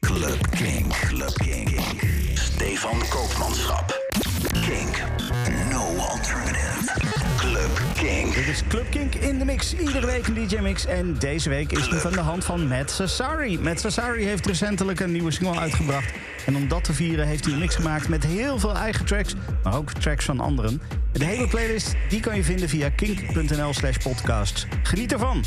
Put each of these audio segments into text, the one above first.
Club King. Club King. Stefan Koopmanschap. Kink. No alternative. Club King. Dit is Club Kink in de mix. Iedere week een DJ-mix. En deze week is die van de hand van Matt Sassari. Matt Sassari heeft recentelijk een nieuwe single uitgebracht. En om dat te vieren heeft hij een mix gemaakt met heel veel eigen tracks. Maar ook tracks van anderen. De hele playlist die kan je vinden via kink.nl slash podcast. Geniet ervan!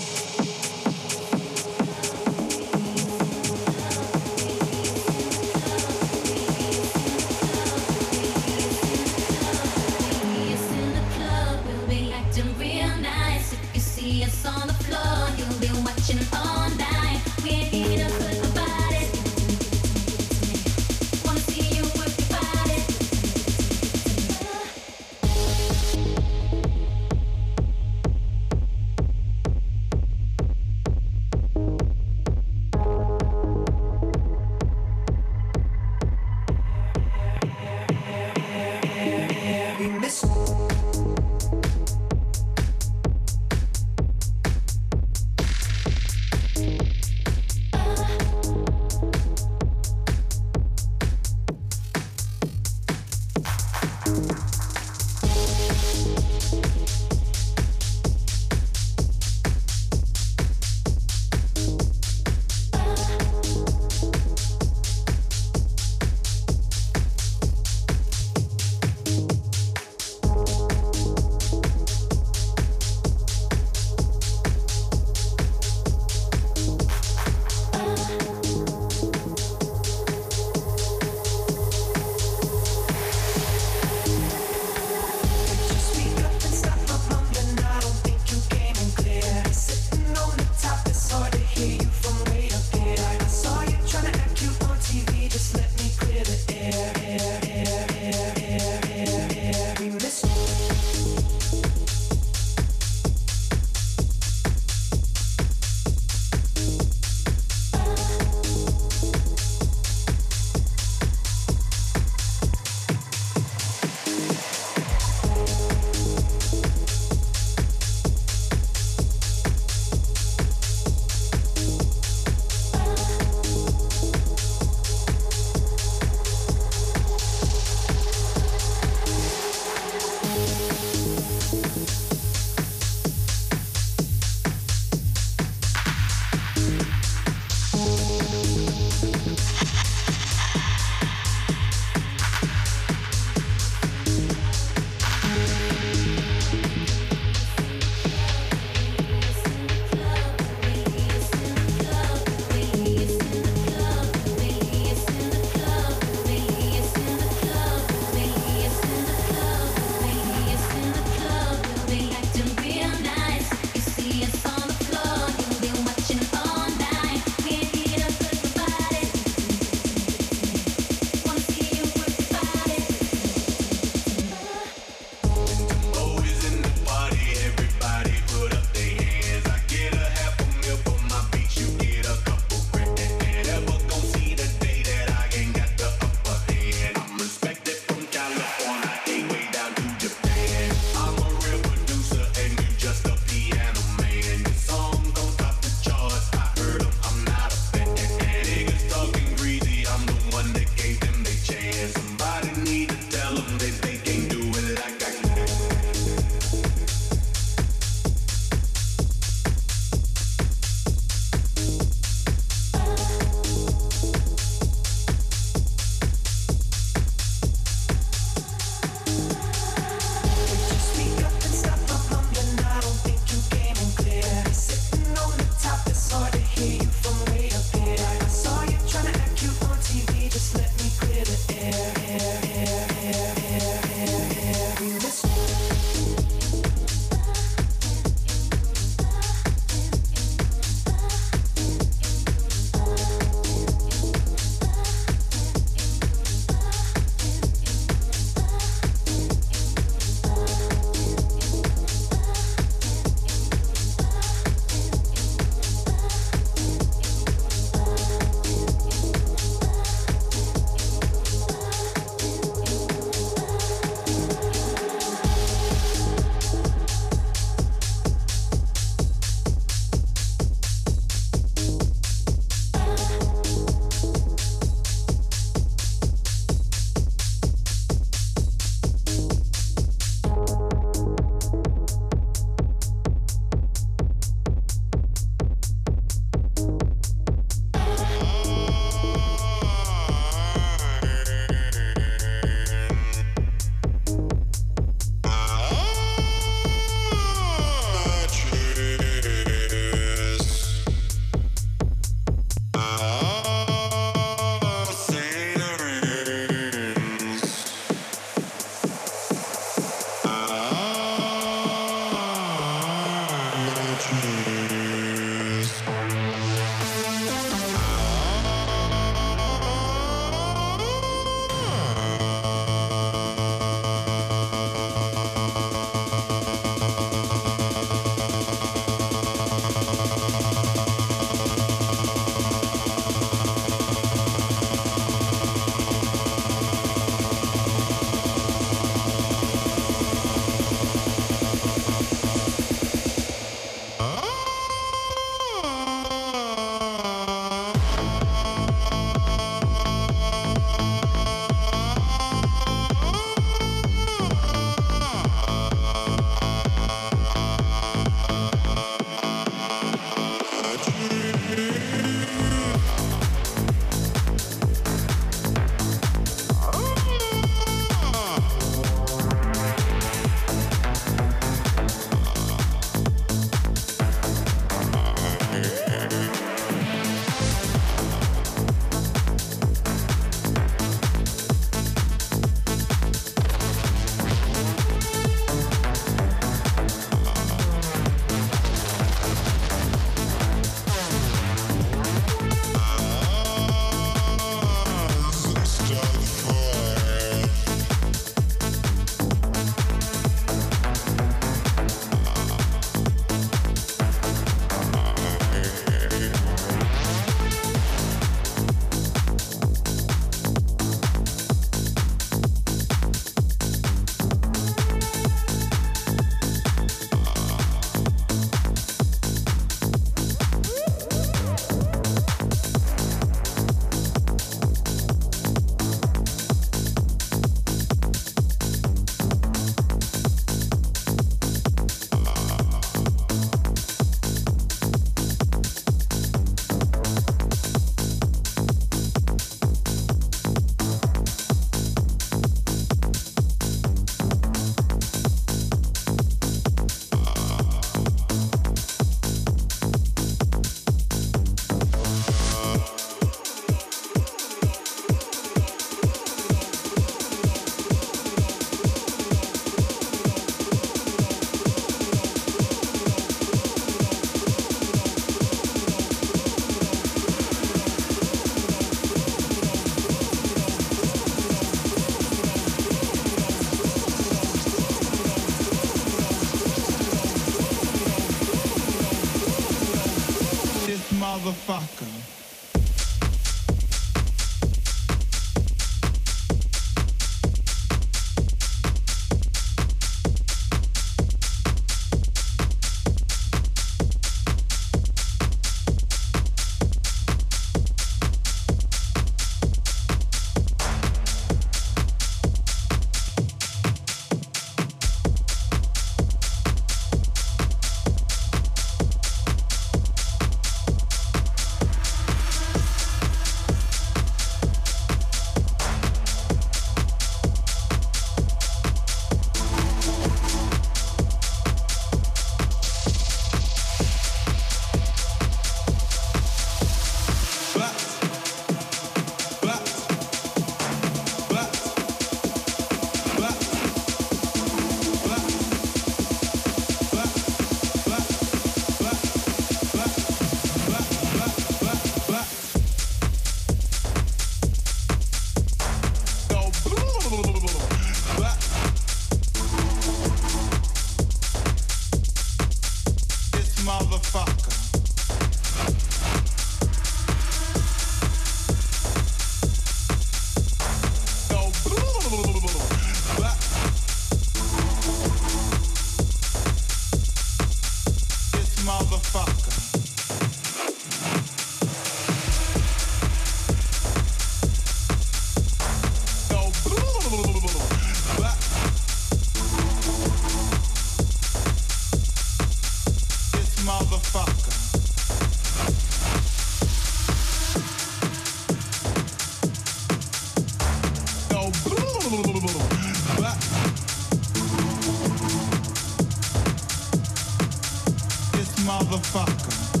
Fuck.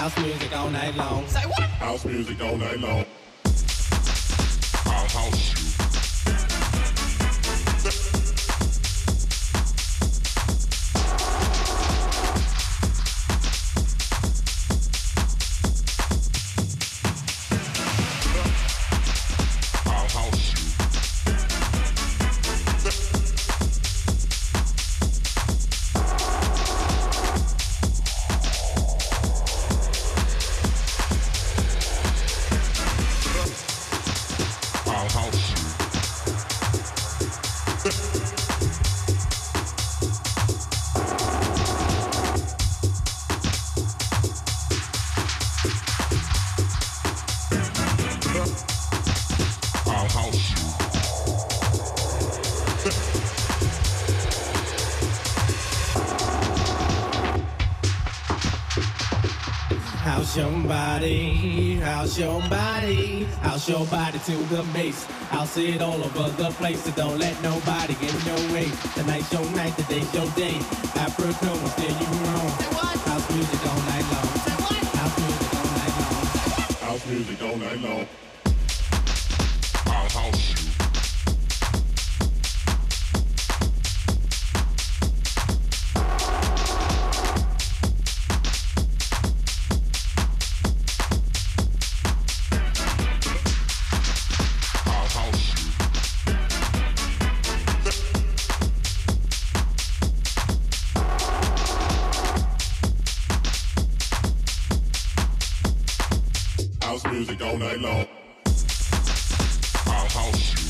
House music all night long. Say what? House music all night long. I'll house body, house your body to the base. I'll see it all over the place, so don't let nobody get in your way. Tonight's your night, today's your day. Africa will steer you wrong. House music all night long. House music all night long. House music all night long. House music all night long. I'll house you.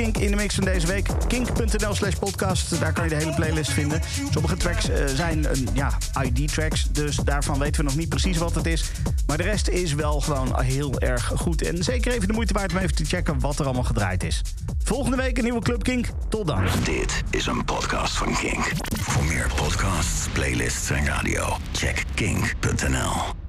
Kink in de mix van deze week. Kink.nl slash podcast. Daar kan je de hele playlist vinden. Sommige tracks eh, zijn een, ja, ID-tracks. Dus daarvan weten we nog niet precies wat het is. Maar de rest is wel gewoon heel erg goed. En zeker even de moeite waard om even te checken wat er allemaal gedraaid is. Volgende week een nieuwe Club Kink. Tot dan. Dit is een podcast van Kink. Voor meer podcasts, playlists en radio, check kink.nl.